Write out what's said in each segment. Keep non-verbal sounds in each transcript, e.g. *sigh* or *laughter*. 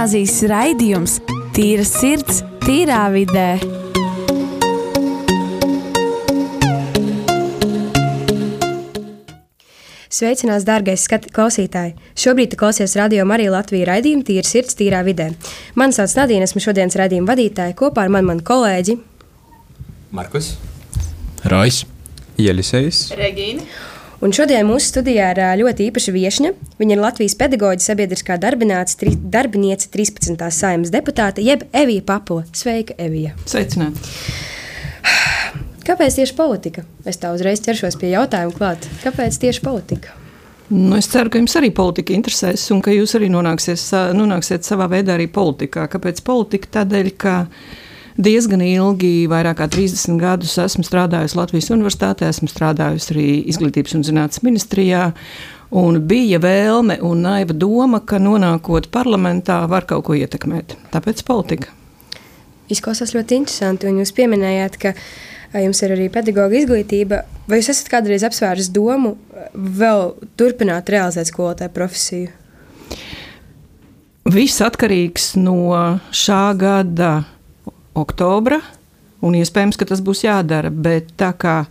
gimnāzijas raidījums Tīra sirds, tīrā vidē. Sveicinās, dārgais klausītāji! Šobrīd klausies radio Marija Latvijas raidījumu Tīra sirds, tīrā vidē. Mani sauc Nadīna, esmu šodienas raidījuma vadītāja. Kopā ar mani mani kolēģi Markus, Rojas, Ielisējs, Regīna. Un šodien mūsu studijā ir ļoti īpaša viesņa. Viņa ir Latvijas pedagoģa sabiedriskā tri, darbiniece 13. saimnes deputāte, jeb Evija Papula. Sveika, Evija! Sveicināti! Kāpēc tieši politika? Es tā uzreiz ķeršos pie jautājuma klāt. Kāpēc tieši politika? Nu, es ceru, ka jums arī politika interesēs un ka jūs arī nonāksiet, nonāksiet savā veidā arī politikā. Kāpēc politika? Tādēļ, ka diezgan ilgi, vairāk kā 30 gadus, esmu strādājusi Latvijas Universitātē, esmu strādājusi arī Izglītības un zinātnes ministrijā. Un bija vēlme un naiva doma, ka nonākot parlamentā var kaut ko ietekmēt. Tāpēc politika. Izklausās ļoti interesanti, un jūs pieminējāt, ka jums ir arī pedagoģa izglītība. Vai jūs esat kādreiz apsvērs domu vēl turpināt realizēt skolotāju profesiju? Viss atkarīgs no šā gada oktobra, un iespējams, ka tas būs jādara. Bet tā kā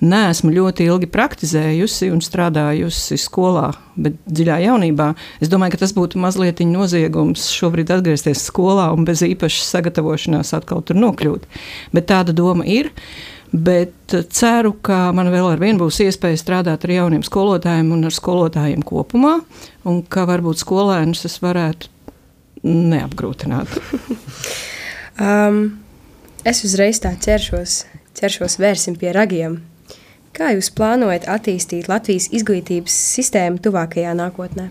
neesmu ļoti ilgi praktizējusi un strādājusi skolā, bet dziļā jaunībā, es domāju, ka tas būtu mazliet noziegums šobrīd atgriezties skolā un bez īpašas sagatavošanās atkal tur nokļūt. Bet tāda doma ir. Bet ceru, ka man vēl ar vienu būs iespēja strādāt ar jauniem skolotājiem un ar skolotājiem kopumā, un ka varbūt skolēnus es varētu neapgrūtināt. *laughs* Um, es uzreiz tā ķeršos, ķeršos vērsim pie ragiem. Kā jūs plānojat attīstīt Latvijas izglītības sistēmu tuvākajā nākotnē?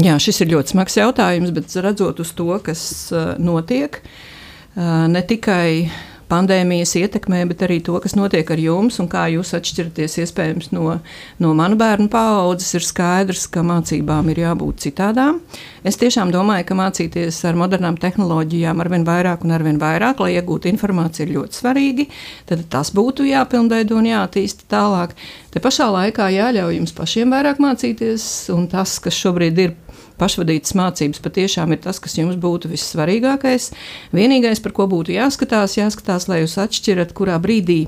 Jā, šis ir ļoti smags jautājums, bet redzot uz to, kas uh, notiek, uh, ne tikai pandēmijas ietekmē, bet arī to, kas notiek ar jums un kā jūs atšķiraties iespējams no, no manu bērnu paaudzes, ir skaidrs, ka mācībām ir jābūt citādām. Es tiešām domāju, ka mācīties ar modernām tehnoloģijām arvien vairāk un arvien vairāk, lai iegūtu informāciju, ir ļoti svarīgi. Tad tas būtu jāpilnveido un jāattīsta tālāk. Te pašā laikā jāļauj jums pašiem vairāk mācīties, un tas, kas šobrīd ir pašvadītas mācības patiešām ir tas, kas jums būtu vissvarīgākais. Vienīgais, par ko būtu jāskatās, jāskatās, lai jūs atšķirat, kurā brīdī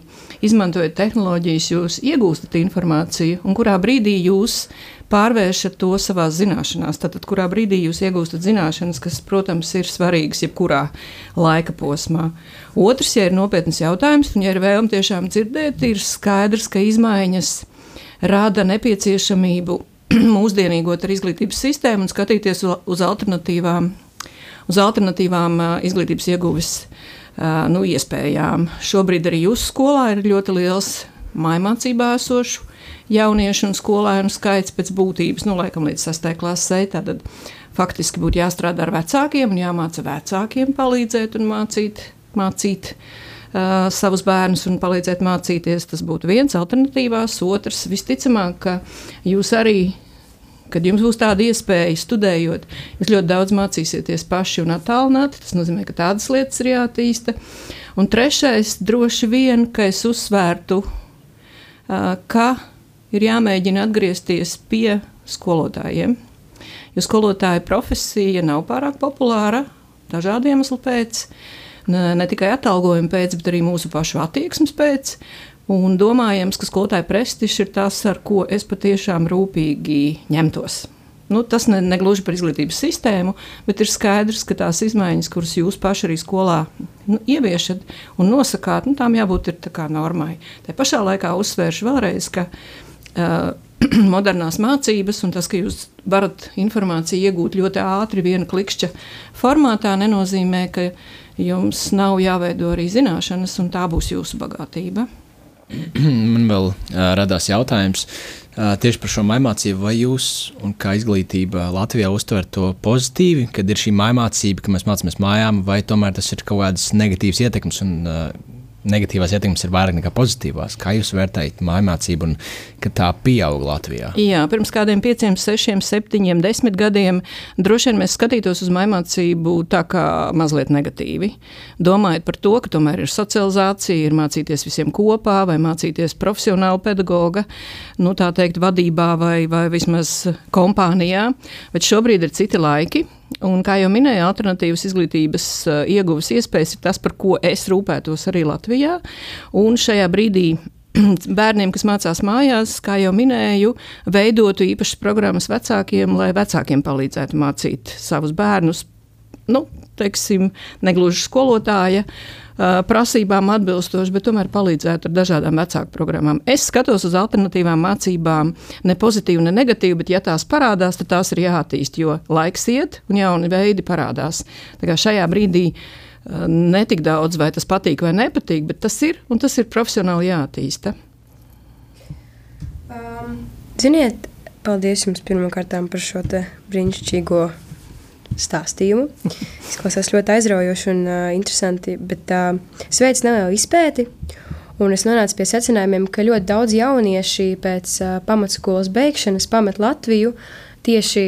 izmantojot tehnoloģijas, jūs iegūstat informāciju, un kurā brīdī jūs pārvēršat to savā zināšanās. Tad, kurā brīdī jūs iegūstat zināšanas, kas, protams, ir svarīgas jebkurā laika posmā. Otrs, ja ir nopietns jautājums, un ja ir vēlme tiešām dzirdēt, ir skaidrs, ka izmaiņas rada nepieciešamību *clears throat* mūsdienīgot ar izglītības sistēmu un skatīties uz- alternatīvām, uz alternatīvām ā, izglītības ieguves ā, nu, iespējām. Šobrīd arī jūsu skolā ir ļoti liels mājmācībā esošu jauniešu un skolēnu skaits pēc būtības, nu, laikam līdz 6. klasē. Tad faktiski būtu jāstrādā ar vecākiem un jāmāca vecākiem palīdzēt un mācīt. mācīt uh, savus bērnus un palīdzēt mācīties. Tas būtu viens alternatīvās, otrs visticamāk, ka jūs arī. Kad jums būs tāda iespēja studējot, jūs ļoti daudz mācīsieties paši un attālināti. Tas nozīmē, ka tādas lietas ir jāattīsta. Un trešais, droši vien, ka es uzsvērtu, ā, ka ir jāmēģina atgriezties pie skolotājiem. Jo skolotāja profesija nav pārāk populāra dažādu iemeslu pēc. Ne, ne tikai atalgojuma pēc, bet arī mūsu pašu attieksmes pēc. Un domājams, ka skolotāja prestižs ir tas, ar ko es patiešām rūpīgi ņemtos. Nu, tas ne, ne gluži par izglītības sistēmu, bet ir skaidrs, ka tās izmaiņas, kuras jūs paši arī skolā nu, ieviešat un nosakāt, nu, tām jābūt ir tā kā normai. Tā pašā laikā uzsvēršu vēlreiz, ka uh, *clears throat* modernās mācības un tas, ka jūs varat informāciju iegūt ļoti ātri, viena klikšķa formātā, nenozīmē, ka jums nav jāveido arī zināšanas, un tā būs jūsu bagātība. *clears throat* Man vēl uh, radās jautājums uh, tieši par šo mācību. Vai jūs, kā izglītība Latvijā, uztverat to pozitīvi, kad ir šī mācība, ka mēs mācāmies mājām, vai tomēr tas ir kaut kādas negatīvas ietekmes un uh, negatīvās ietekmes ir vairāk nekā pozitīvās. Kā jūs vērtējat mācību un ka tā pieaug Latvijā? Jā, pirms kādiem pieciem, sešiem, septiņiem, desmit gadiem droši vien mēs skatītos uz mācību tā kā mazliet negatīvi. Domājot par to, ka tomēr ir socializācija, ir mācīties visiem kopā vai mācīties profesionāli pedagoga, nu tā teikt, vadībā vai, vai vismaz kompānijā. Bet šobrīd ir citi laiki. Un, kā jau minēju, alternatīvas izglītības uh, ieguves iespējas ir tas, par ko es rūpētos arī Latvijā. Un šajā brīdī *clears throat* bērniem, kas mācās mājās, kā jau minēju, veidotu īpašas programmas vecākiem, lai vecākiem palīdzētu mācīt savus bērnus. Nu, teiksim, negluži skolotāja uh, prasībām atbilstoši, bet tomēr palīdzētu ar dažādām vecāku programmām. Es skatos uz alternatīvām mācībām, ne pozitīvi, ne negatīvi, bet, ja tās parādās, tad tās ir jāattīst, jo laiks iet un jauni veidi parādās. Tā kā šajā brīdī netik daudz, vai tas patīk vai nepatīk, bet tas ir un tas ir profesionāli jāattīsta. Um, ziniet, paldies jums pirmkārt par šo brīnišķīgo stāstījumu. Izklausās ļoti aizraujoši un uh, interesanti, bet uh, es veicu nelielu izpēti. Un es nonācu pie secinājumiem, ka ļoti daudz jaunieši pēc uh, pamatskolas beigšanas pamet Latviju tieši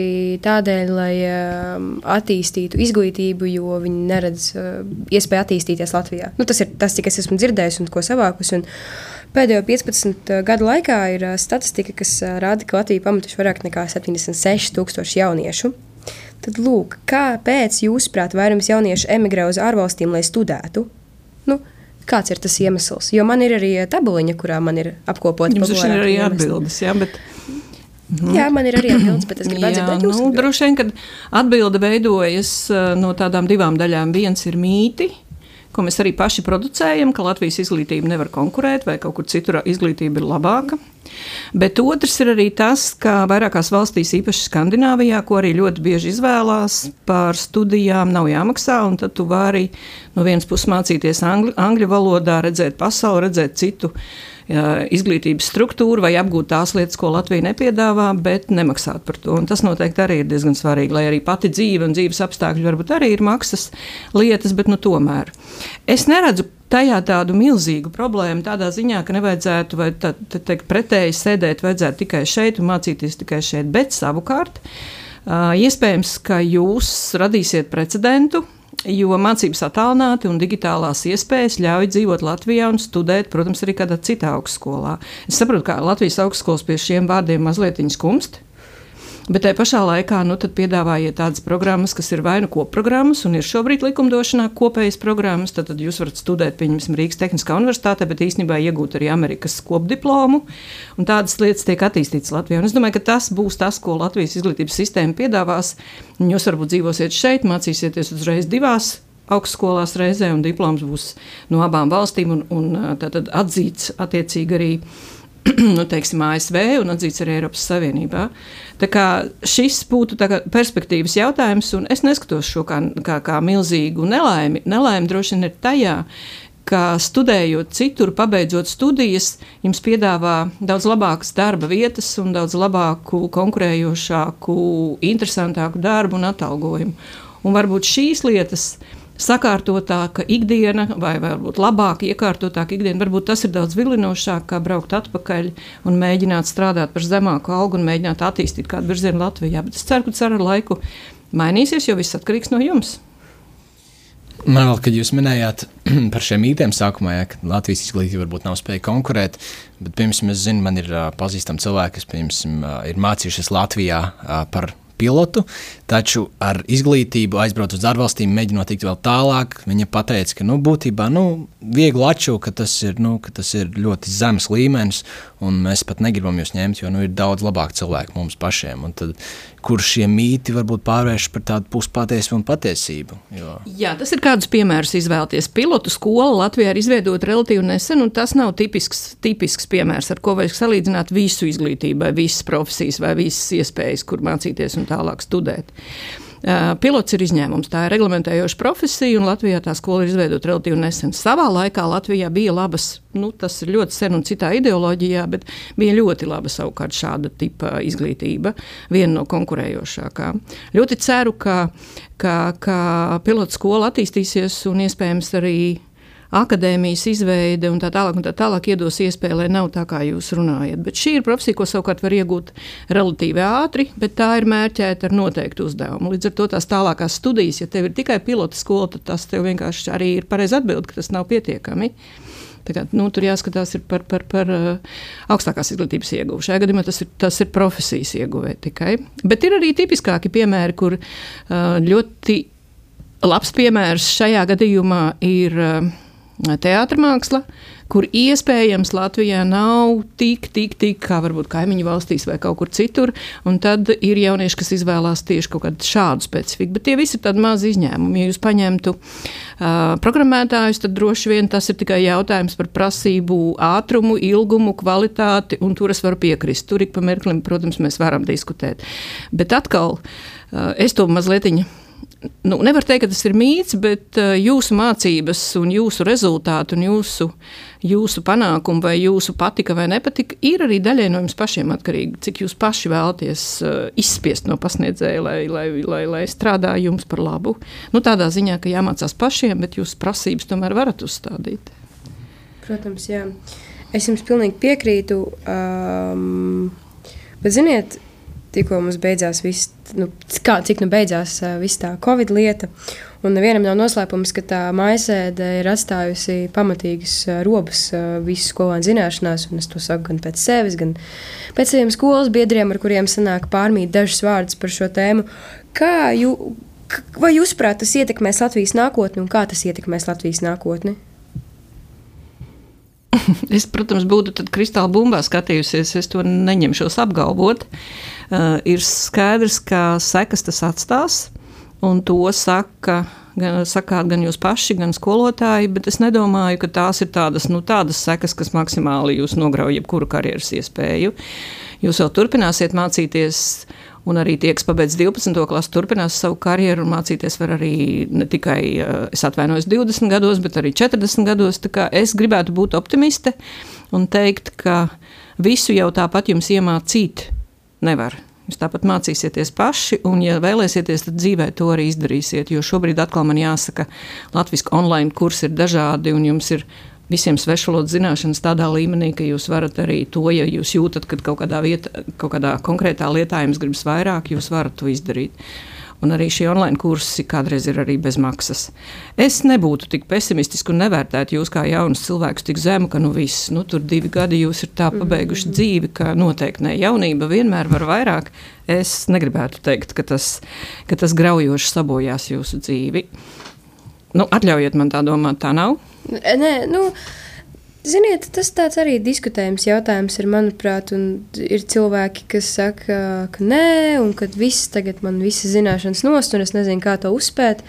tādēļ, lai uh, attīstītu izglītību, jo viņi neredz uh, iespēju attīstīties Latvijā. Nu, tas ir tas, es esmu dzirdējis un ko savākus. Un pēdējo 15 gadu laikā ir uh, statistika, kas uh, rāda, ka Latvija pametuši vairāk nekā 76,000 jauniešu. Tad, lūk, kāpēc jūsuprāt vairums jauniešu emigrē uz ārvalstīm, lai studētu? Nu, kāds ir tas iemesls? Jo man ir arī tabuliņa, kurā man ir apkopota Jums ir arī atbildes, jā, bet... Mm. *laughs* Jā, man ir arī atbildes, bet es gribu atdzirdēt jūsu. Nu, droši vien, kad atbilde veidojas no tādām divām daļām. Viens ir mīti, ko mēs arī paši producējam, ka Latvijas izglītība nevar konkurēt vai kaut kur citur izglītība ir labāka. Bet otrs ir arī tas, ka vairākās valstīs, īpaši Skandināvijā, ko arī ļoti bieži izvēlās, par studijām nav jāmaksā. Tad tu vari no vienas puses mācīties angļu, angļu valodā, redzēt pasauli, redzēt citu izglītības struktūru vai apgūt tās lietas, ko Latvija nepiedāvā, bet nemaksāt par to. Un tas noteikti arī ir diezgan svarīgi, lai arī pati dzīve un dzīves apstākļi varbūt arī ir maksas lietas, bet nu tomēr. Es neredzu tajā tādu milzīgu problēmu, tādā ziņā, ka nevajadzētu, vai tā, tā teikt, pretēji sēdēt, vajadzētu tikai šeit un mācīties tikai šeit, bet savukārt. Uh, iespējams, ka jūs radīsiet precedentu, jo mācības attālināti un digitālās iespējas ļauj dzīvot Latvijā un studēt, protams, arī kādā citā augstskolā. Es saprotu, ka Latvijas augstskolas pie šiem vārdiem mazliet skumst. Bet tajā pašā laikā nu, piedāvājiet tādas programmas, kas ir vai nu kopprogrammas, un ir šobrīd likumdošanā kopējas programmas. Tad, tad jūs varat studēt, piemēram, Rīgas Tehniskā universitātē, bet īstenībā iegūt arī Amerikas kopdiplomu. Tādas lietas tiek attīstītas Latvijā. Un es domāju, ka tas būs tas, ko Latvijas izglītības sistēma piedāvās. Jūs varbūt dzīvosiet šeit, mācīsieties uzreiz divās augstskolās reizē, un diploms būs no abām valstīm un, un tātad atzīts attiecīgi arī *clears throat* nu, teiksim, ASV un atzīts arī Eiropas Savienībā. Tā kā šis būtu kā perspektīvas jautājums, un es neskatos šo kā, kā, kā milzīgu nelaimi. Nelaime droši vien ir tajā, ka studējot citur, pabeidzot studijas, jums piedāvā daudz labākas darba vietas un daudz labāku, konkurējošāku, interesantāku darbu un atalgojumu. Un varbūt šīs lietas sakārtotāka ikdiena, vai varbūt labāk iekārtotāka ikdiena. Varbūt tas ir daudz vilinošāk, kā braukt atpakaļ un mēģināt strādāt par zemāku algu un mēģināt attīstīt kādu virzienu Latvijā. Bet es ceru, ka tas ar laiku mainīsies, jo viss atkarīgs no jums. Man vēl, kad jūs minējāt *clears throat* par šiem mītiem sākumā, ja, ka Latvijas izglītība varbūt nav spēja konkurēt, bet, piemēram, es zinu, man ir uh, pazīstami cilvēki, kas, piemēram, uh, ir mācījušies Latvijā uh, par pilotu, taču ar izglītību aizbraukt uz ārvalstīm, mēģinot tikt vēl tālāk. Viņa teica, ka nu, būtībā nu, viegli atšķirt, ka, tas ir, nu, ka tas ir ļoti zems līmenis, un mēs pat negribam jūs ņemt, jo nu, ir daudz labāk cilvēku mums pašiem. Un tad, kur šie mīti varbūt pārvērš par tādu puspatiesību un patiesību? Jo... Jā, tas ir kādus piemērus izvēlēties. Pilotu skola Latvijā ir izveidota relatīvi nesen, un tas nav tipisks, tipisks piemērs, ar ko vajag salīdzināt visu izglītību, vai visas profesijas, vai visas iespējas, kur mācīties un tālāk studēt. Pilots ir izņēmums. Tā ir reglamentējoša profesija, un Latvijā tā skola ir izveidota relatīvi nesen. Savā laikā Latvijā bija labas, nu, tas ir ļoti sen un citā ideoloģijā, bet bija ļoti laba savukārt šāda tipa izglītība, viena no konkurējošākām. Ļoti ceru, ka, ka, ka pilotu skola attīstīsies un iespējams arī akadēmijas izveide un tā tālāk, un tā tālāk iedos iespēju, lai nav tā, kā jūs runājat. Bet šī ir profesija, ko savukārt var iegūt relatīvi ātri, bet tā ir mērķēta ar noteiktu uzdevumu. Līdz ar to tās tālākās studijas, ja tev ir tikai pilota skola, tad tas tev vienkārši arī ir pareizi atbild, ka tas nav pietiekami. Kā, nu, tur jāskatās par, par, par uh, augstākās izglītības ieguvumu. Šajā gadījumā tas ir, tas ir profesijas ieguve tikai. Bet ir arī tipiskāki piemēri, kur uh, ļoti labs piemērs šajā gadījumā ir. Uh, teātris kur iespējams Latvijā nav tik, tik, tik kā varbūt kaimiņu valstīs vai kaut kur citur. Tad ir jaunieši, kas izvēlās tieši kaut kādu šādu specifiku. Bet tie visi ir tādi mazi izņēmumi. Ja jūs paņemtu uh, programmētājus, tad droši vien tas ir tikai jautājums par prasību ātrumu, ilgumu, kvalitāti, un tur es varu piekrist. Tur ik pa mirklim, protams, mēs varam diskutēt. Bet atkal uh, es to mazliet nu, nevar teikt, ka tas ir mīts, bet uh, jūsu mācības, un jūsu rezultāti, un jūsu, jūsu panākumi, vai jūsu patika vai nepatika, ir arī daļai no jums pašiem atkarīgi. Cik jūs paši vēlaties uh, izspiest no pasniedzēja, lai, lai, lai, lai strādā jums par labu. Nu, tādā ziņā, ka jāmācās pašiem, bet jūsu prasības tomēr varat uzstādīt. Protams, jā. Es jums pilnīgi piekrītu. Um, bet, ziniet, tikko mums beidzās viss, nu, kā, cik nu beidzās viss tā Covid lieta. Un nevienam nav noslēpums, ka tā maisēde ir atstājusi pamatīgas robas visu skolēnu zināšanās, un es to saku gan pēc sevis, gan pēc saviem skolas biedriem, ar kuriem sanāk pārmīt dažus vārdus par šo tēmu. Kā jū, vai jūsuprāt, tas ietekmēs Latvijas nākotni, un kā tas ietekmēs Latvijas nākotni? *laughs* Es, protams, būtu kristāla bumbā skatījusies, es to neņemšos apgalvot. Uh, ir skaidrs, ka sekas tas atstās, un to saka. Gan, sakāt, gan jūs paši, gan skolotāji, bet es nedomāju, ka tās ir tādas, nu, tādas sekas, kas maksimāli jūs nograuj jebkuru karjeras iespēju. Jūs vēl turpināsiet mācīties Un arī tie, kas pabeidz 12. klasu, turpinās savu karjeru un mācīties var arī ne tikai, eh, es atvainojos, 20 gados, bet arī 40 gados. Es gribētu būt optimiste un teikt, ka visu jau tāpat jums iemācīt nevar. Jūs tāpat mācīsieties paši, un, ja vēlēsieties, tad dzīvē to arī izdarīsiet. Jo šobrīd atkal man jāsaka, Latvijas online kursi ir dažādi, un jums ir visiem svešvalodas zināšanas tādā līmenī, ka jūs varat arī to, ja jūs jūtat, ka kaut kādā, vieta, kaut kādā konkrētā lietā jums gribas vairāk, jūs varat to izdarīt. Un arī šie online kursi kādreiz ir arī bez maksas. Es nebūtu tik pesimistiski un nevērtētu jūs kā jaunus cilvēkus tik zemu, ka nu viss, nu tur divi gadi jūs ir tā pabeiguši mm -hmm. dzīvi, ka noteikti ne jaunība vienmēr var vairāk. Es negribētu teikt, ka tas, ka tas graujoši sabojās jūsu dzīvi. Nu, atļaujiet man tā domāt, tā nav. Nē, nu, Ziniet, tas arī ir diskutējums jautājums, ir, manuprāt, un ir cilvēki, kas saka, ka nē, un ka viss tagad man visas zināšanas nost, un es nezinu, kā to uzspēt.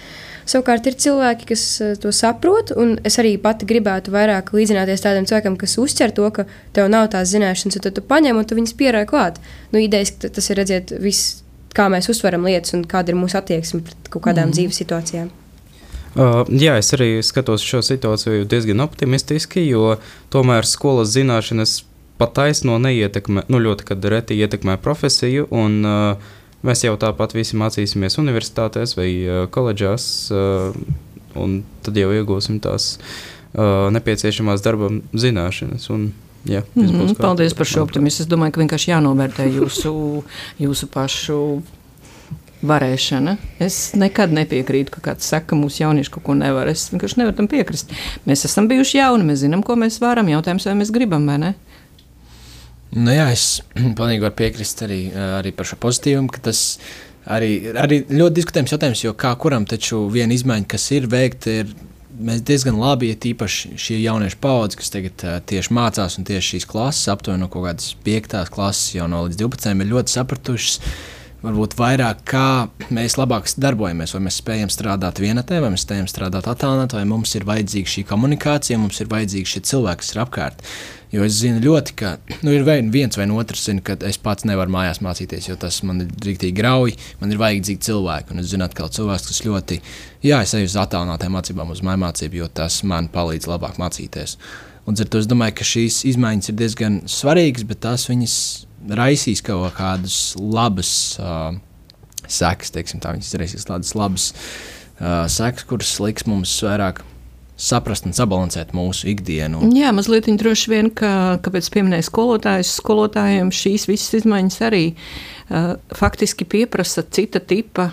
Savukārt ir cilvēki, kas eh, to saprot, un es arī pati gribētu vairāk līdzināties tādiem cilvēkiem, kas uztver to, ka tev nav tās zināšanas, un tad tu paņem un tu viņas pierādi klāt. Nu, idejas, ka tas ir redzēt, viss, kā mēs uztveram lietas un kāda ir mūsu attieksme pret kaut kādām mm. dzīves situācijām. Uh, jā, es arī skatos šo situāciju diezgan optimistiski, jo tomēr skolas zināšanas pataisno neietekmē, nu ļoti reti ietekmē profesiju. Un, uh, mēs jau tāpat visi mācīsimies universitātēs vai uh, koledžās, uh, un tad jau iegūsim tās uh, nepieciešamās darba zināšanas. Un, Jā, mm -hmm, paldies par šo optimismu. Es domāju, ka vienkārši jānovērtē jūsu, jūsu pašu varēšana. Es nekad nepiekrītu, ka kāds saka, ka mūsu jaunieši kaut ko nevar. Es vienkārši nevaru tam piekrist. Mēs esam bijuši jauni, mēs zinām, ko mēs varam. Jautājums, vai mēs gribam vai ne? Nu jā, es *clears throat* pilnīgi varu piekrist arī, arī par šo pozitīvumu, ka tas arī, arī ļoti diskutējams jautājums, jo kā kuram taču viena izmaiņa, kas ir veikta, ir mēs diezgan labi, ja tīpaši šī jauniešu paudze, kas tagad uh, tieši mācās un tieši šīs klases, aptuveni no kaut kādas piektās klases jau no līdz 12, ir ļoti sapratušas varbūt vairāk kā mēs labāk darbojamies, vai mēs spējam strādāt vienatnē, vai mēs spējam strādāt attālināti, vai mums ir vajadzīga šī komunikācija, mums ir vajadzīgi šie cilvēki, kas ir apkārt. Jo es zinu ļoti, ka nu, ir viens vai otrs, zina, ka es pats nevaru mājās mācīties, jo tas man ir rīktīgi grauji. Man ir vajadzīgi cilvēki, un es zinu, ka cilvēks, kas ļoti, jā, es eju uz attālinātām mācībām, uz mājmācību, jo tas man palīdz labāk mācīties. Un ar to es domāju, ka šīs izmaiņas ir diezgan svarīgas, bet tās viņas raisīs kaut kādas labas uh, sekas, teiksim, tā viņas raisīs tādas labas uh, sekas, kuras liks mums vairāk saprast un sabalansēt mūsu ikdienu. Jā, mazliet viņa droši vien, ka, kāpēc pieminēja skolotājus, skolotājiem šīs visas izmaiņas arī uh, faktiski pieprasa cita tipa.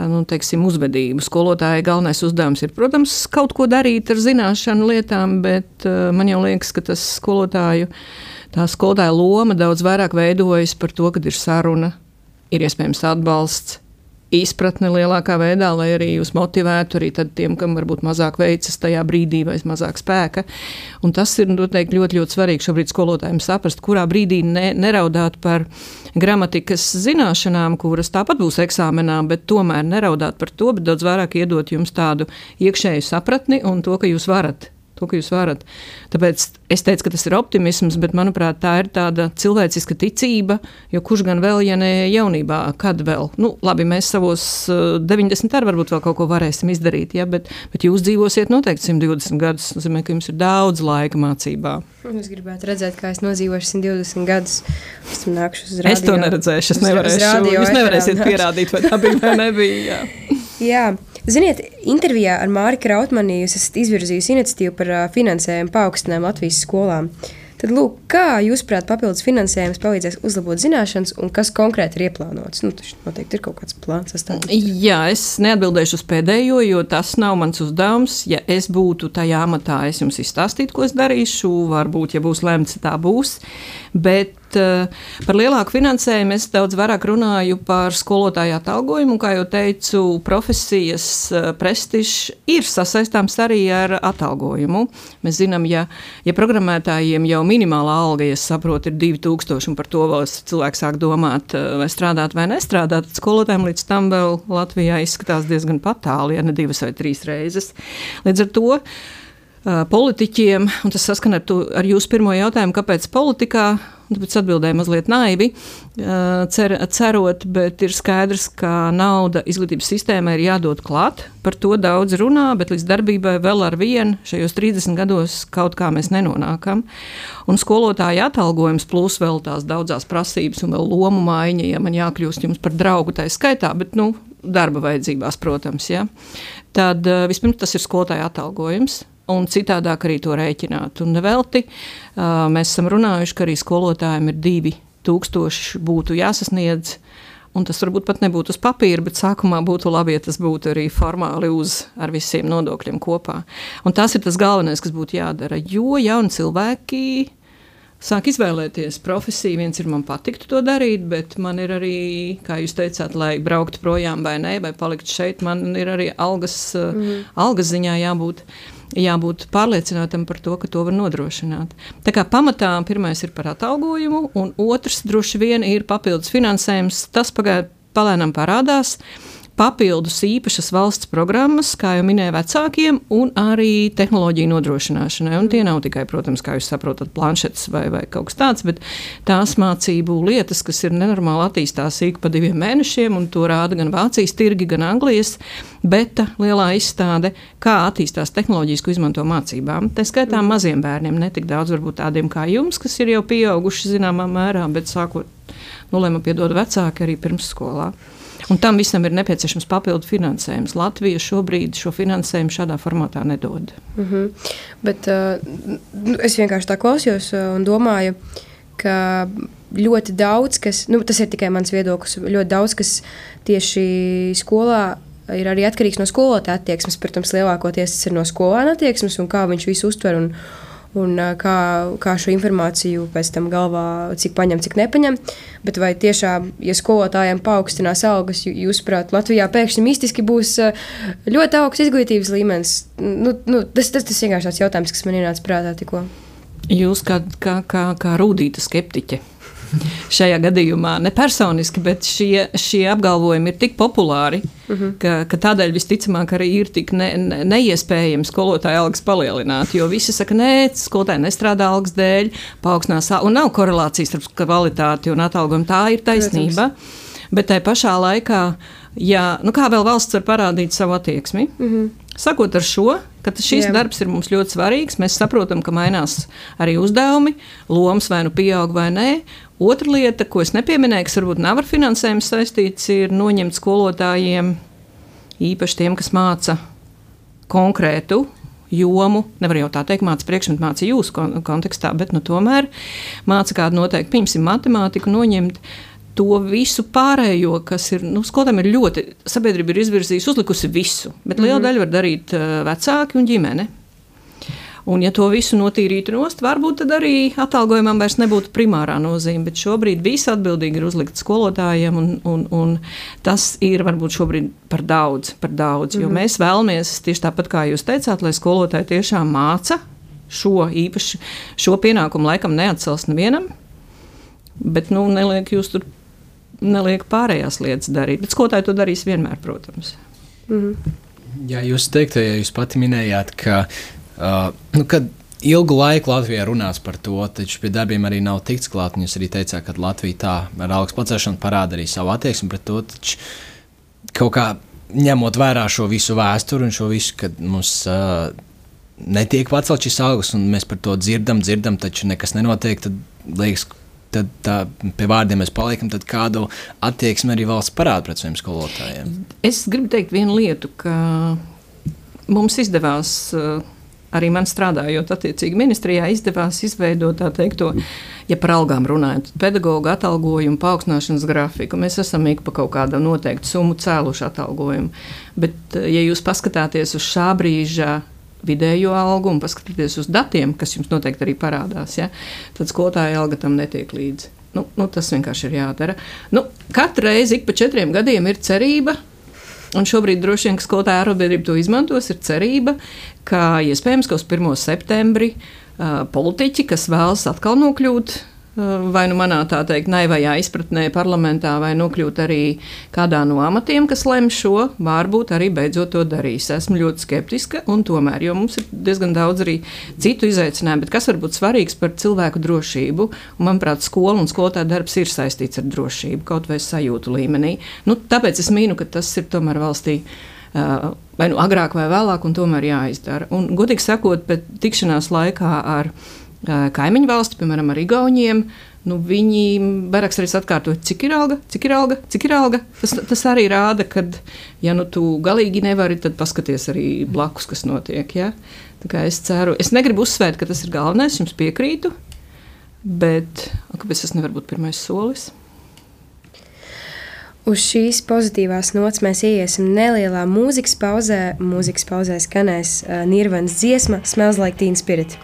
Nu, teiksim, uzvedību. Skolotāja galvenais uzdevums ir, protams, kaut ko darīt ar zināšanu lietām, bet uh, man jau liekas, ka tas skolotāju, tā skolotāja loma daudz vairāk veidojas par to, kad ir saruna, ir iespējams atbalsts, izpratne lielākā veidā, lai arī jūs motivētu arī tiem, kam varbūt mazāk veicas tajā brīdī vai mazāk spēka. Un tas ir noteikti ļoti, ļoti svarīgi šobrīd skolotājiem saprast, kurā brīdī ne, neraudāt par gramatikas zināšanām, kuras tāpat būs eksāmenā, bet tomēr neraudāt par to, bet daudz vairāk iedot jums tādu iekšēju sapratni un to, ka jūs varat to, ka jūs varat. Tāpēc es teicu, ka tas ir optimisms, bet manuprāt, tā ir tāda cilvēciska ticība, jo kurš gan vēl, ja ne jaunībā, kad vēl? Nu, labi, mēs savos 90 eh, arī varbūt vēl kaut ko varēsim izdarīt, ja, bet, bet jūs dzīvosiet noteikti 120 gadus. Tas nozīmē, ka jums ir daudz laika mācībā. Es gribētu redzēt, kā es nodzīvošu 120 gadus. Es rādio. Es to neredzēšu, es nevarēšu. Radio, jūs nevarēsiet pierādīt, vai tā bija vai nebija. Jā. *laughs* jā. Ziniet, intervijā ar Māri Krautmani jūs esat izvirzījusi iniciatīvu par finansējumu paaugstinājumu Latvijas skolām. Tad, lūk, kā jūsuprāt, papildus finansējums palīdzēs uzlabot zināšanas, un kas konkrēti ir ieplānots? Nu, tas noteikti ir kaut kāds plāns. Jā, es neatbildēšu uz pēdējo, jo tas nav mans uzdevums. Ja es būtu tajā amatā, es jums izstāstītu, ko es darīšu. Varbūt, ja būs lemts, tā būs. Bet uh, par lielāku finansējumu es daudz vairāk runāju par skolotāju atalgojumu. Kā jau teicu, profesijas uh, prestižs ir sasaistāms arī ar atalgojumu. Mēs zinām, ja, ja programmētājiem jau minimālā alga, ja saprotu, ir 2000, un par to vēl cilvēks sāk domāt, uh, vai strādāt vai nestrādāt, tad skolotājiem līdz tam vēl Latvijā izskatās diezgan patāli, ja ne divas vai trīs reizes. Līdz ar to politiķiem, un tas saskan ar, tu, ar jūsu pirmo jautājumu, kāpēc politikā, tāpēc atbildēju mazliet naivi, cer, cerot, bet ir skaidrs, ka nauda izglītības sistēmai ir jādod klāt. Par to daudz runā, bet līdz darbībai vēl ar vienu šajos 30 gados kaut kā mēs nenonākam. Un skolotāja atalgojums plus vēl tās daudzās prasības un vēl lomu maiņa, ja man jākļūst jums par draugu tā skaitā, bet nu, darba vajadzībās, protams. Ja. Tad vispirms tas ir skolotāja atalgojums un citādāk arī to rēķināt. Un nevelti mēs esam runājuši, ka arī skolotājiem ir divi tūkstoši būtu jāsasniedz. Un tas varbūt pat nebūtu uz papīra, bet sākumā būtu labi, ja tas būtu arī formāli uz ar visiem nodokļiem kopā. Un tas ir tas galvenais, kas būtu jādara. Jo jauni cilvēki sāk izvēlēties profesiju. Viens ir man patiktu to darīt, bet man ir arī, kā jūs teicāt, lai brauktu projām vai nē, vai paliktu šeit, man ir arī algas, mm. algas ziņā jābūt. Jābūt pārliecinātam par to, ka to var nodrošināt. Tā kā pamatā pirmais ir par atalgojumu, un otrs droši vien ir papildus finansējums. Tas pagaidām palēnām parādās. Uh, papildus īpašas valsts programmas, kā jau minēju, vecākiem un arī tehnoloģiju nodrošināšanai. Un tie nav tikai, protams, kā jūs saprotat, planšetes vai, vai kaut kas tāds, bet tās mācību lietas, kas ir nenormāli attīstās ik pa diviem mēnešiem, un to rāda gan Vācijas tirgi, gan Anglijas beta lielā izstāde, kā attīstās tehnoloģijas, ko izmanto mācībām. Tā skaitā maziem bērniem, ne tik daudz varbūt tādiem kā jums, kas ir jau pieauguši zināmā mērā, bet sākot, nu, lai man piedod vecāki arī pirmsskolā. Un tam visam ir nepieciešams papildu finansējums. Latvija šobrīd šo finansējumu šādā formātā nedod. Mm -hmm. Bet, uh, es vienkārši tā klausījos uh, un domāju, ka ļoti daudz, kas, nu, tas ir tikai mans viedoklis, ļoti daudz, kas tieši skolā ir arī atkarīgs no skolotāja attieksmes. Protams, lielākoties tas ir no skolēna attieksmes un kā viņš visu uztver. Un, un kā, kā šo informāciju pēc tam galvā, cik paņem, cik nepaņem. Bet vai tiešām, ja skolotājiem paaugstinās algas, jūsuprāt, Latvijā pēkšņi mistiski būs ļoti augsts izglītības līmenis? Nu, nu, tas, tas, tas vienkārši tāds jautājums, kas man ienāca prātā tikko. Jūs kā, kā, kā, kā rūtīta skeptiķe šajā gadījumā ne personiski, bet šie, šie apgalvojumi ir tik populāri, uh mhm. -huh. ka, ka tādēļ visticamāk arī ir tik ne, ne, neiespējami skolotāja algas palielināt. Jo visi saka, nē, skolotāji nestrādā algas dēļ, paaugstinās, un nav korelācijas starp kvalitāti un atalgojumu. Tā ir taisnība. Protams. Bet tajā pašā laikā, ja, nu kā vēl valsts var parādīt savu attieksmi, uh mhm. -huh. Sakot ar šo, ka šis Jā. darbs ir mums ļoti svarīgs, mēs saprotam, ka mainās arī uzdevumi, lomas vai nu pieaug vai nē, Otra lieta, ko es nepieminēju, kas varbūt nav ar finansējumu saistīts, ir noņemt skolotājiem, īpaši tiem, kas māca konkrētu jomu, nevar jau tā teikt, māca priekšmetu, māca jūsu kon kontekstā, bet nu, tomēr māca kādu noteikti, piemēram, matemātiku noņemt. To visu pārējo, kas ir, nu, skolotājiem ir ļoti, sabiedrība ir izvirzījusi, uzlikusi visu, bet liela mm -hmm. daļa var darīt uh, vecāki un ģimene. Un, ja to visu notīrītu nost, varbūt tad arī atalgojumam vairs nebūtu primārā nozīme. Bet šobrīd viss atbildīgi ir uzlikts skolotājiem, un, un, un tas ir varbūt šobrīd par daudz. Par daudz mm -hmm. Jo mhm. mēs vēlamies, tieši tāpat kā jūs teicāt, lai skolotāji tiešām māca šo īpaši šo pienākumu, laikam neatcels nevienam. Bet nu, neliek jūs tur neliek pārējās lietas darīt. Bet skolotāji to darīs vienmēr, protams. Mm -hmm. Jā, jūs teiktajā jūs pati minējāt, ka Uh, nu, kad ilgu laiku Latvijā runāts par to, taču pie darbiem arī nav tikts klāt. Jūs arī teicāt, ka Latvija tā ar algas pacelšanu parāda arī savu attieksmi pret to. Taču kaut kā ņemot vērā šo visu vēsturi un šo visu, kad mums uh, netiek pacelt šis algas, un mēs par to dzirdam, dzirdam, taču nekas nenotiek, tad liekas, tad tā, pie vārdiem mēs paliekam, tad kādu attieksmi arī valsts parāda pret saviem skolotājiem. Es gribu teikt vienu lietu, ka mums izdevās. Uh, arī man strādājot attiecīgi ministrijā, izdevās izveidot tā teikto, ja par algām runājot, pedagoģa atalgojumu paaugstināšanas grafiku. Mēs esam ik pa kaut kādu noteiktu summu cēluši atalgojumu. Bet, ja jūs paskatāties uz šā brīža vidējo algu un paskatīties uz datiem, kas jums noteikti arī parādās, ja, tad skolotāja alga tam netiek līdzi. Nu, nu, tas vienkārši ir jādara. Nu, katru reizi, ik pa četriem gadiem, ir cerība, Un šobrīd droši vien, skolotāja arotbiedrība to izmantos, ir cerība, ka iespējams, ka uz 1. septembri politiķi, kas vēlas atkal nokļūt vai nu manā tā teikt, naivajā izpratnē parlamentā, vai nokļūt arī kādā no amatiem, kas lemj šo, varbūt arī beidzot to darīs. Esmu ļoti skeptiska, un tomēr, jo mums ir diezgan daudz arī citu izaicinājumu, bet kas var būt svarīgs par cilvēku drošību, un manuprāt, skola un skolotāja darbs ir saistīts ar drošību, kaut vai sajūtu līmenī. Nu, tāpēc es mīnu, ka tas ir tomēr valstī. Uh, vai nu agrāk vai vēlāk, un tomēr jāizdara. Un, godīgi sakot, pēc tikšanās laikā ar uh, kaimiņu valsti, piemēram, ar Igauniem. Nu, viņi barakstīs atkārto, cik ir alga, cik ir alga, cik ir alga. Tas, tas arī rāda, ka, ja nu tu galīgi nevari, tad paskaties arī blakus, kas notiek. Ja? Es ceru, es negribu uzsvērt, ka tas ir galvenais, jums piekrītu, bet kāpēc tas nevar būt pirmais solis? Uz šīs pozitīvās nots mēs ieiesim nelielā mūzikas pauzē. Mūzikas pauzē skanēs uh, Nirvana dziesma Smells Like Teen Spirit.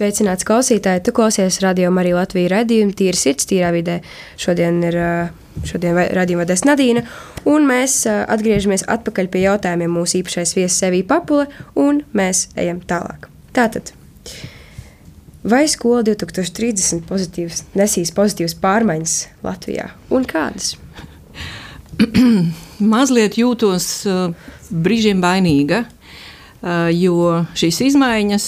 Sveicināts klausītāji! Tu klausies radio Marija Latvijas raidījumu Tīra sirds, tīrā vidē. Šodien ir šodien raidījuma vadēs Nadīna, un mēs atgriežamies atpakaļ pie jautājumiem mūsu īpašais viesis Sevī Papule, un mēs ejam tālāk. Tātad, vai skola 2030 pozitīvs, nesīs pozitīvas pārmaiņas Latvijā, un kādas? *clears throat* Mazliet jūtos brīžiem vainīga, uh, jo šīs izmaiņas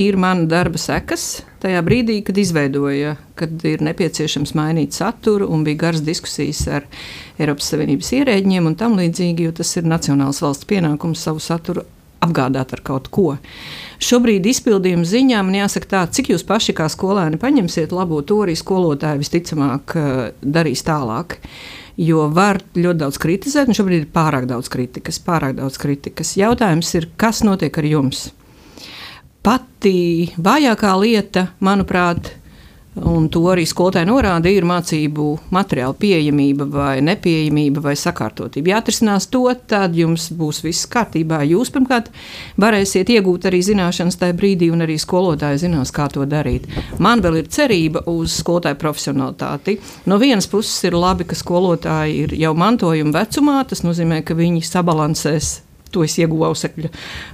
ir mana darba sekas. Tajā brīdī, kad izveidoja, kad ir nepieciešams mainīt saturu, un bija garas diskusijas ar Eiropas Savienības ierēģiem un tam līdzīgi, jo tas ir nacionāls valsts pienākums savu saturu apgādāt ar kaut ko. Šobrīd izpildījuma ziņā man jāsaka tā, cik jūs paši kā skolēni paņemsiet labo to arī skolotāji visticamāk uh, darīs tālāk. Jo var ļoti daudz kritizēt, un šobrīd ir pārāk daudz kritikas. Pārāk daudz kritikas. Jautājums ir, kas notiek ar jums? Pati vājākā lieta, manuprāt, ir Un to arī skolotāji norāda, ir mācību materiāla pieejamība vai nepieejamība vai sakārtotība. Ja atrisinās to, tad jums būs viss kārtībā. Jūs pirmkārt varēsiet iegūt arī zināšanas tajā brīdī, un arī skolotāji zinās, kā to darīt. Man vēl ir cerība uz skolotāju profesionalitāti. No vienas puses ir labi, ka skolotāji ir jau mantojuma vecumā, tas nozīmē, ka viņi sabalansēs To es ieguvu ausekļu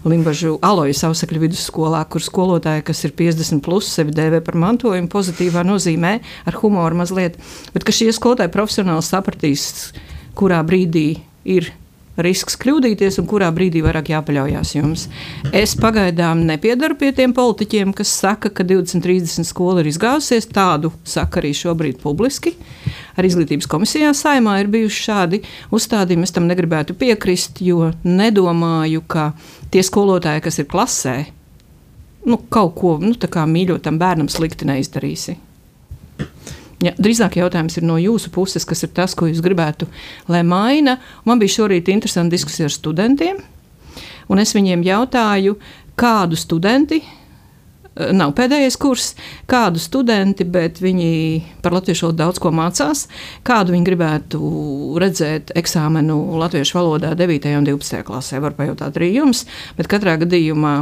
Limbaģu alojas ausekļu vidusskolā, kur skolotāji, kas ir 50 plus, sevi dēvē par mantojumu pozitīvā nozīmē, ar humoru mazliet, bet šie skolotāji profesionāli sapratīs, kurā brīdī ir risks kļūdīties un kurā brīdī vairāk jāpaļaujas jums. Es pagaidām nepiedaru pie tiem politiķiem, kas saka, ka 2030 skola ir izgāzusies. Tādu saka arī šobrīd publiski. Ar izglītības komisijā saimā ir bijuši šādi uzstādījumi. Es tam negribētu piekrist, jo nedomāju, ka tie skolotāji, kas ir klasē, nu, kaut ko nu, mīļotam bērnam slikti neizdarīsi. Ja, drīzāk jautājums ir no jūsu puses, kas ir tas, ko jūs gribētu, lai maina. Man bija šorīt interesanti diskusija ar studentiem, un es viņiem jautāju, kādu studenti nav pēdējais kurs, kādu studenti, bet viņi par latviešu valodu daudz ko mācās, kādu viņi gribētu redzēt eksāmenu latviešu valodā 9. un 12. klasē. Var pajautāt arī jums, bet katrā gadījumā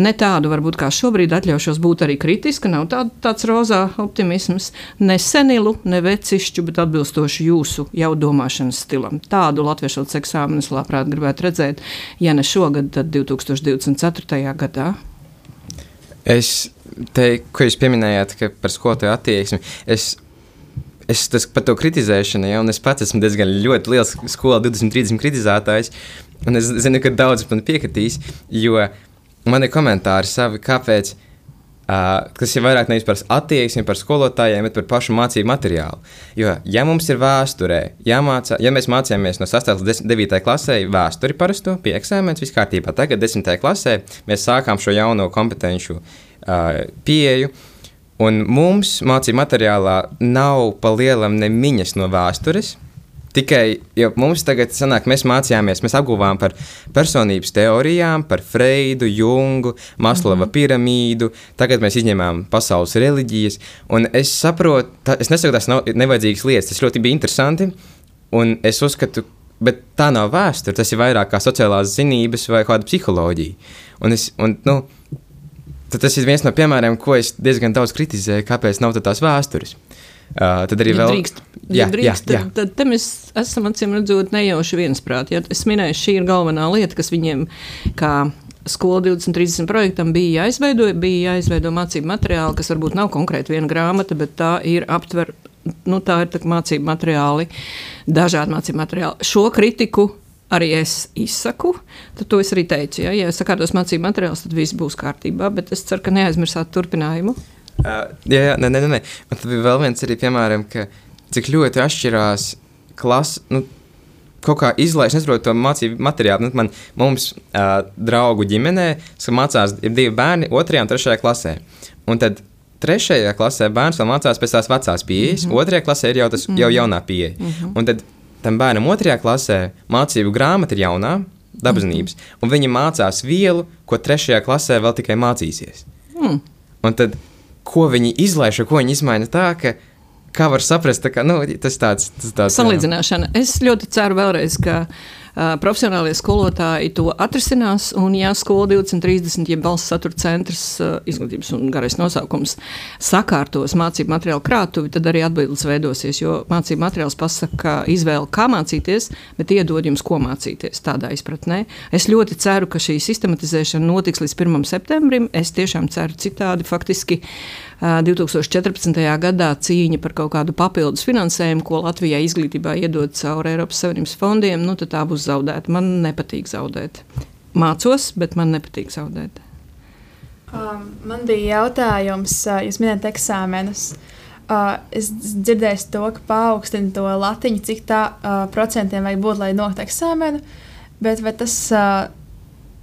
ne tādu varbūt kā šobrīd atļaušos būt arī kritiska, nav tā, tāds rozā optimisms, ne senilu, ne vecišķu, bet atbilstoši jūsu jau domāšanas stilam. Tādu latviešu valodas eksāmenu es labprāt gribētu redzēt, ja ne šogad, tad 2024. gadā. Es teiktu, ko jūs pieminējāt par skolotāju attieksmi. Es, es tas, par to kritizēšanu, ja, un es pats esmu diezgan liels skolā 20-30 kritizētājs. Un es zinu, ka daudz man piekritīs, jo man ir komentāri savi, kāpēc. Uh, kas ir vairāk nevis par attieksmi, par skolotājiem, bet par pašu mācību materiālu. Jo, ja mums ir vēsturē, jāmācā, ja mēs mācījāmies no 6. līdz 9. klasē vēsturi parasto, pie eksāmenes, viss kārtībā, tagad 10. klasē mēs sākām šo jauno kompetenci uh, pieeju. Un mums mācību materiālā nav pa lielam nemiņas no vēstures, Tikai mums tagad sanāk, mēs mācījāmies, mēs apguvām par personības teorijām, par Freidu, Jungu, Maslava mm -hmm. piramīdu, tagad mēs izņēmām pasaules reliģijas. Un es saprotu, tā, es nesaku, tas nav nevajadzīgas lietas, tas ļoti bija interesanti. Un es uzskatu, bet tā nav vēsture, tas ir vairāk kā sociālās zinības vai kāda psiholoģija. Un es, un, nu, tas ir viens no piemēriem, ko es diezgan daudz kritizēju, kāpēc nav tādas vēstures. Uh, tad arī ja vēl drīkst, ja, ja drīkst, jā, jā. Tad, tad, tad mēs esam acīm redzot nejauši viensprāt. Ja? Es minēju, šī ir galvenā lieta, kas viņiem kā skola 2030 projektam bija jāizveido, bija jāizveido mācību materiāli, kas varbūt nav konkrēti viena grāmata, bet tā ir aptver. Nu, tā ir tā mācību materiāli, dažādi mācību materiāli. Šo kritiku arī es izsaku, tad to es arī teicu. Ja, ja es sakārtos mācību materiālus, tad viss būs kārtībā, bet es ceru, ka neaizmirsāt turpinājumu. Uh, jā, jā, nē, nē, nē. Un tad bija vēl viens arī, piemēram, ka cik ļoti atšķirās klases. Nu, Kaut kā izlaiž, nesaprotu to mācību materiālu. Nu, man, mums, uh, draugu ģimenē, kas mācās, ir divi bērni, otrajā un trešajā klasē. Un tad trešajā klasē bērns vēl mācās pēc tās vecās pieejas, mm -hmm. otrajā klasē ir jau, tas, mm -hmm. jau jaunā pieeja. Mm -hmm. Un tad tam bērnam otrajā klasē mācību grāmata ir jaunā, dabasnības, mm -hmm. un viņi mācās vielu, ko trešajā klasē vēl tikai mācīsies. Mm. Un tad ko viņi izlaiž, ko viņi izmaina tā, ka kā var saprast, ka nu, tas tāds - tāds - salīdzināšana. Jā. Es ļoti ceru vēlreiz, ka Uh, profesionālie skolotāji to atrisinās, un ja skola 2030, ja valsts satura centrs, uh, izglītības un garais nosaukums, sakārtos mācību materiālu krātuvi, tad arī atbildes veidosies, jo mācību materiāls pasaka izvēle, kā mācīties, bet iedod jums, ko mācīties tādā izpratnē. Es ļoti ceru, ka šī sistematizēšana notiks līdz 1. septembrim. Es tiešām ceru citādi faktiski. 2014. gadā cīņa par kaut kādu papildus finansējumu, ko Latvijai izglītībā iedod caur Eiropas Savienības fondiem, nu, tā būs zaudēta. Man nepatīk zaudēt. Mācos, bet man nepatīk zaudēt. Um, man bija jautājums, uh, jūs minējāt eksāmenus. Uh, es dzirdēju to, ka paaugstina to latiņu, cik tā procentiem vajag būt, lai nokļūtu eksāmenu. Bet vai tas uh,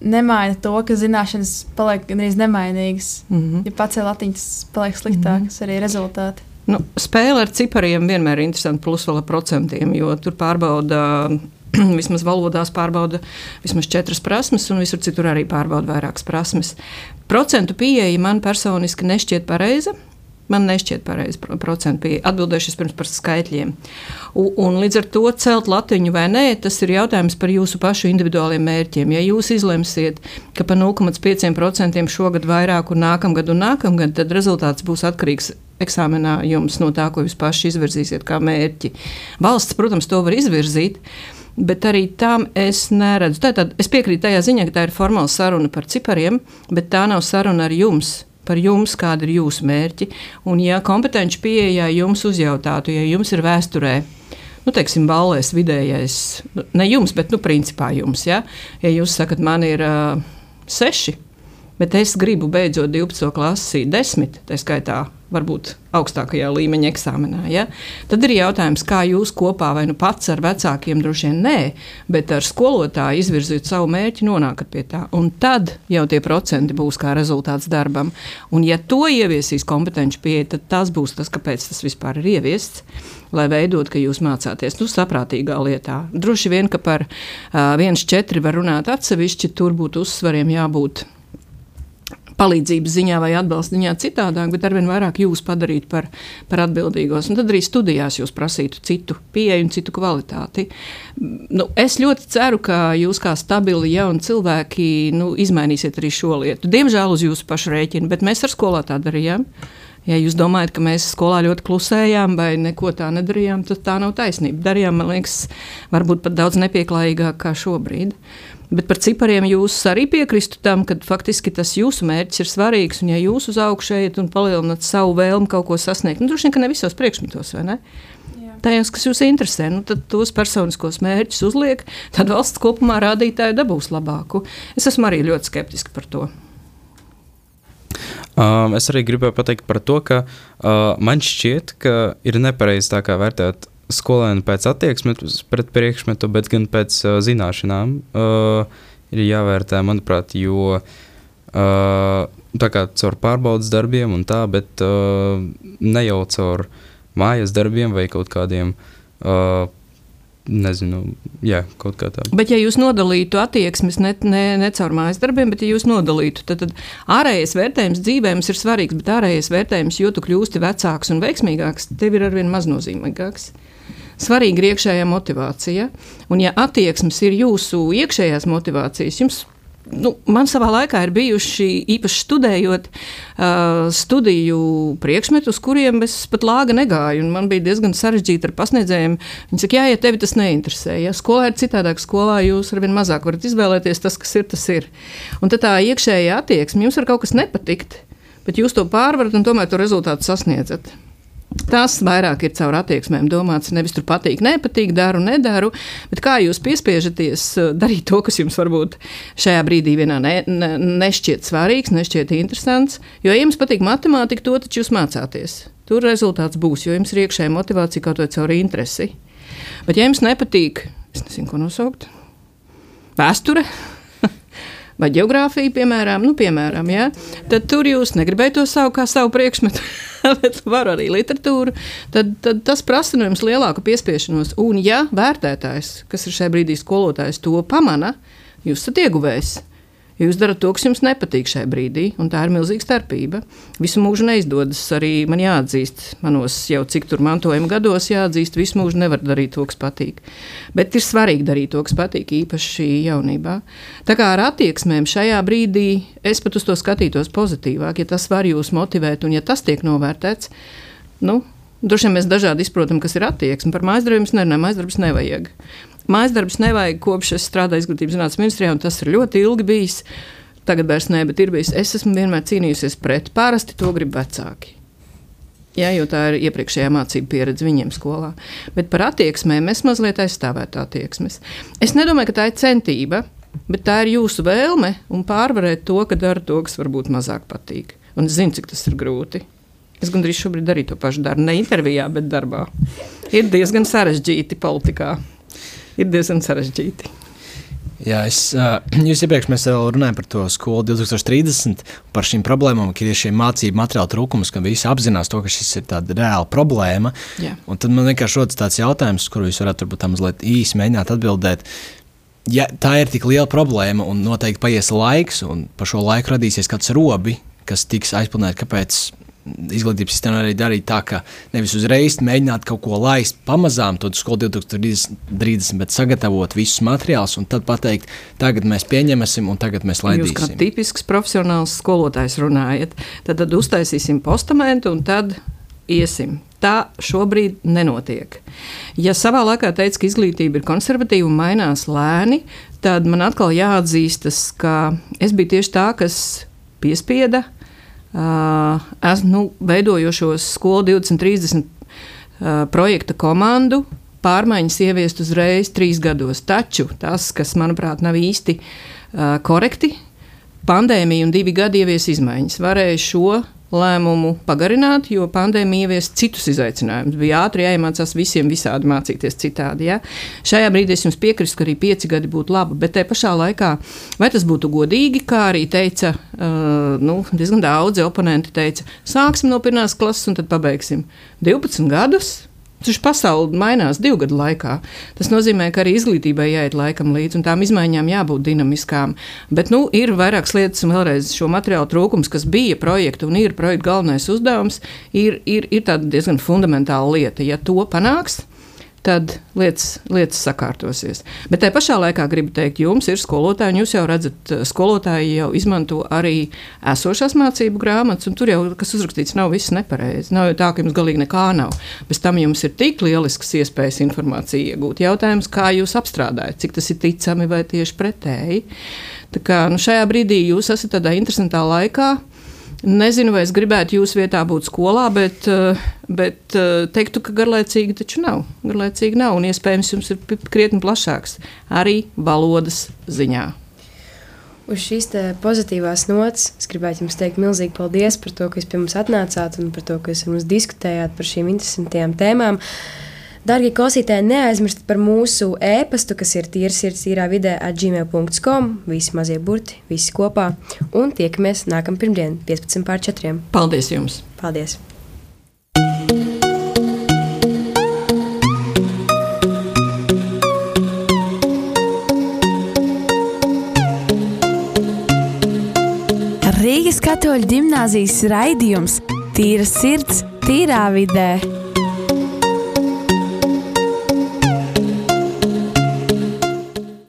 nemaina to, ka zināšanas paliek gandrīz nemainīgas. Mm -hmm. Ja pats ir latiņš, paliek sliktākas mm -hmm. arī rezultāti. Nu, spēle ar cipariem vienmēr ir interesanta, plus vēl ar procentiem, jo tur pārbauda. *clears throat* Vismaz valodās pārbauda vismaz četras prasmes, un visur citur arī pārbauda vairākas prasmes. Procentu pieeja man personiski nešķiet pareiza. Man nešķiet pareizi procentu pieeja. Atbildēšu pirms par skaitļiem. Un, un līdz ar to celt latiņu vai nē, tas ir jautājums par jūsu pašu individuāliem mērķiem. Ja jūs izlemsiet, ka pa 0,5% šogad vairāk un nākamgad un nākamgad, tad rezultāts būs atkarīgs eksāmenā jums no tā, ko jūs paši izvirzīsiet kā mērķi. Valsts, protams, to var izvirzīt. Bet arī tam es neredzu. Tātad es piekrītu tajā ziņā, ka tā ir formāla saruna par cipariem, bet tā nav saruna ar jums par jums, kāda ir jūsu mērķi. Un, ja kompetenci pieejā jums uzjautātu, ja jums ir vēsturē, nu, teiksim, balēs vidējais, nu, ne jums, bet, nu, principā jums, ja, ja jūs sakat, man ir uh, seši, bet es gribu beidzot 12. klasi, 10. tā skaitā varbūt augstākajā līmeņa eksāmenā. Ja? Tad ir jautājums, kā jūs kopā, vai nu pats ar vecākiem, droši vien nē, bet ar skolotāju izvirzīt savu mērķi, nonākat pie tā. Un tad jau tie procenti būs kā rezultāts darbam. Un, ja to ieviesīs kompetenci pieeja, tad tas būs tas, kāpēc tas vispār ir ieviests. Lai veidot, ka jūs mācāties nu, saprātīgā lietā. Droši vien, ka par uh, 1,4 var runāt atsevišķi, tur būtu uzsvariem jābūt palīdzības ziņā vai atbalsta ziņā citādāk, bet arvien vairāk jūs padarītu par, par atbildīgos. Un tad arī studijās jūs prasītu citu pieeju un citu kvalitāti. Nu, es ļoti ceru, ka jūs kā stabili jauni cilvēki nu, izmainīsiet arī šo lietu. Diemžēl uz jūsu pašu rēķinu, bet mēs ar skolā tā darījām. Ja jūs domājat, ka mēs skolā ļoti klusējām vai neko tā nedarījām, tad tā nav taisnība. Darījām, man liekas, varbūt pat daudz nepieklājīgāk kā šobrīd. Bet par cipariem jūs arī piekristu tam, ka faktiski tas jūsu mērķis ir svarīgs. Un, ja jūs uz augšu ejat un palielināt savu vēlmu kaut ko sasniegt, nu, droši vien, ka ne visos priekšmetos, vai ne? Tajos, kas jūs interesē, nu, tad tos personiskos mērķus uzliek, tad valsts kopumā rādītāji dabūs labāku. Es esmu arī ļoti skeptiski par to. Um, es arī gribēju pateikt par to, ka uh, man šķiet, ka ir nepareizi tā kā vērtēt skolēnu pēc attieksmes pret priekšmetu, bet gan pēc uh, zināšanām uh, ir jāvērtē, manuprāt, jo uh, tā kā caur pārbaudas darbiem un tā, bet uh, ne jau caur mājas darbiem vai kaut kādiem. Uh, Nezinu, jā, kaut kā tāda. Bet, ja jūs nodalītu attieksmes ne, ne, ne caur mājas darbiem, bet ja jūs nodalītu, tad, tad ārējais vērtējums dzīvēm ir svarīgs, bet ārējais vērtējums, jo tu kļūsti vecāks un veiksmīgāks, tev ir arvien maznozīmīgāks. Svarīga ir iekšējā motivācija. Un, ja attieksmes ir jūsu iekšējās motivācijas, jums nu, man savā laikā ir bijuši īpaši studējot uh, studiju priekšmetus, kuriem es pat lāga negāju. Man bija diezgan sarežģīti ar pasniedzējiem. Viņi saka, jā, ja tevi tas neinteresē, ja skolā ir citādāk, skolā jūs arvien mazāk varat izvēlēties tas, kas ir, tas ir. Un tā iekšējā attieksme, jums var kaut kas nepatikt, bet jūs to pārvarat un tomēr to rezultātu sasniedzat. Tas vairāk ir caur attieksmēm domāts. Nevis tur patīk, nepatīk, daru, nedaru, bet kā jūs piespiežaties eh, darīt to, kas jums varbūt šajā brīdī vienā ne, ne, nešķiet svarīgs, nešķiet interesants. Jo, ja jums patīk matemātika, to taču jūs mācāties. Tur rezultāts būs, jo jums ir iekšējā motivācija kaut vai caur interesi. Bet, ja jums nepatīk, es nezinu, ko nosaukt, vēsture vai geogrāfija, piemēram, nu, piemēram ja, tad tur jūs negribējat to savu kā savu priekšmetu, *laughs* bet varu arī literatūru. Tad, tad tas prasa no jums lielāku piespiešanos. Un, ja vērtētājs, kas ir šajā brīdī skolotājs, to pamana, jūs esat ieguvējis. Jo jūs darat to, kas jums nepatīk šajā brīdī, un tā ir milzīga starpība. Visu mūžu neizdodas arī man jāatzīst, manos jau cik tur mantojuma gados jāatzīst, visu mūžu nevar darīt to, kas patīk. Bet ir svarīgi darīt to, kas patīk, īpaši jaunībā. Tā kā ar attieksmēm šajā brīdī es pat uz to skatītos pozitīvāk, ja tas var jūs motivēt un ja tas tiek novērtēts. Nu, Droši vien mēs dažādi izprotam, kas ir attieksme. Par mājasdarbiem nerunājam, mājasdarbus nevajag. Mājas darbus nevajag kopš es strādāju izglītības zinātnes ministrijā, un tas ir ļoti ilgi bijis. Tagad vairs nē, bet ir bijis. Es esmu vienmēr cīnījusies pret. Parasti to grib vecāki. Jā, jo tā ir iepriekšējā mācību pieredze viņiem skolā. Bet par attieksmēm es mazliet aizstāvētu attieksmes. Es nedomāju, ka tā ir centība, bet tā ir jūsu vēlme un pārvarēt to, ka dara to, kas varbūt mazāk patīk. Un es zinu, cik tas ir grūti. Es gandrīz šobrīd arī to pašu daru. Ne intervijā, bet darbā. Ir diezgan sarežģīti politikā ir diezgan sarežģīti. Jā, es, *clears throat* jūs iepriekš mēs runājām par to skolu 2030, par šīm problēmām, ka ir šie mācību materiālu trūkums, ka visi apzinās to, ka šis ir tāda reāla problēma. Jā. Un tad man vienkārši rodas tāds jautājums, kuru jūs varētu varbūt mazliet īsi mēģināt atbildēt. Ja tā ir tik liela problēma un noteikti paies laiks, un pa šo laiku radīsies kāds robi, kas tiks aizpildīts, kāpēc izglītības sistēma arī darīja tā, ka nevis uzreiz mēģināt kaut ko laist pamazām, to skolu 2030, bet sagatavot visus materiālus un tad pateikt, tagad mēs pieņemsim un tagad mēs laidīsim. Jūs kā tipisks profesionāls skolotājs runājat, tad, tad uztaisīsim postamentu un tad iesim. Tā šobrīd nenotiek. Ja savā laikā teica, ka izglītība ir konservatīva un mainās lēni, tad man atkal jāatzīstas, ka es biju tieši tā, kas piespieda uh, Uh, esmu nu, veidojošos skolu 2030 uh, projekta komandu. Pārmaiņas ieviest uzreiz trīs gados. Taču tas, kas manuprāt nav īsti uh, korekti, pandēmija un divi gadi ievies izmaiņas. Varēja šo lēmumu pagarināt, jo pandēmija ievies citus izaicinājumus. Bija ātri jāiemācās visiem visādi mācīties citādi. Ja? Šajā brīdī es jums piekrītu, ka arī pieci gadi būtu labi, bet te pašā laikā, vai tas būtu godīgi, kā arī teica uh, nu, diezgan daudzi oponenti, teica, sāksim no pirmās klases un tad pabeigsim 12 gadus. Taču pasaule mainās divu gadu laikā. Tas nozīmē, ka arī izglītībai jāiet laikam līdzi, un tām izmaiņām jābūt dinamiskām. Bet nu, ir vairākas lietas, un vēlreiz šo materiālu trūkums, kas bija projekta un ir projekta galvenais uzdevums, ir, ir, ir diezgan fundamentāla lieta. Ja to panāks, tad lietas, lietas sakārtosies. Bet tajā pašā laikā gribu teikt, jums ir skolotāji, un jūs jau redzat, skolotāji jau izmanto arī esošās mācību grāmatas, un tur jau kas uzrakstīts, nav viss nepareizi. Nav jau tā, ka jums galīgi nekā nav. Bez tam jums ir tik lielisks iespējas informāciju iegūt. Jautājums, kā jūs apstrādājat, cik tas ir ticami vai tieši pretēji. Tā kā, nu, šajā brīdī jūs esat tādā interesantā laikā. Nezinu, vai es gribētu jūsu vietā būt skolā, bet, eh, bet eh, teiktu, ka garlaicīgi taču nav. Garlaicīgi nav, un iespējams jums ir krietni plašāks arī valodas ziņā. Uz šīs pozitīvās nots es gribētu jums teikt milzīgi paldies par to, ka jūs pie mums atnācāt un par to, ka jūs ar mums diskutējāt par šīm interesantajām tēmām. Uh, Darbie klausītāji, neaizmirstiet par mūsu e-pastu, kas ir tīrs sirds īrā vidē atgmail.com. Visi mazie burti, visi kopā. Un tiekamies nākamā pirmdiena, 15 pār 4. Paldies jums! Paldies! Rīgas katoļu gimnāzijas raidījums Tīra sirds, tīrā vidē.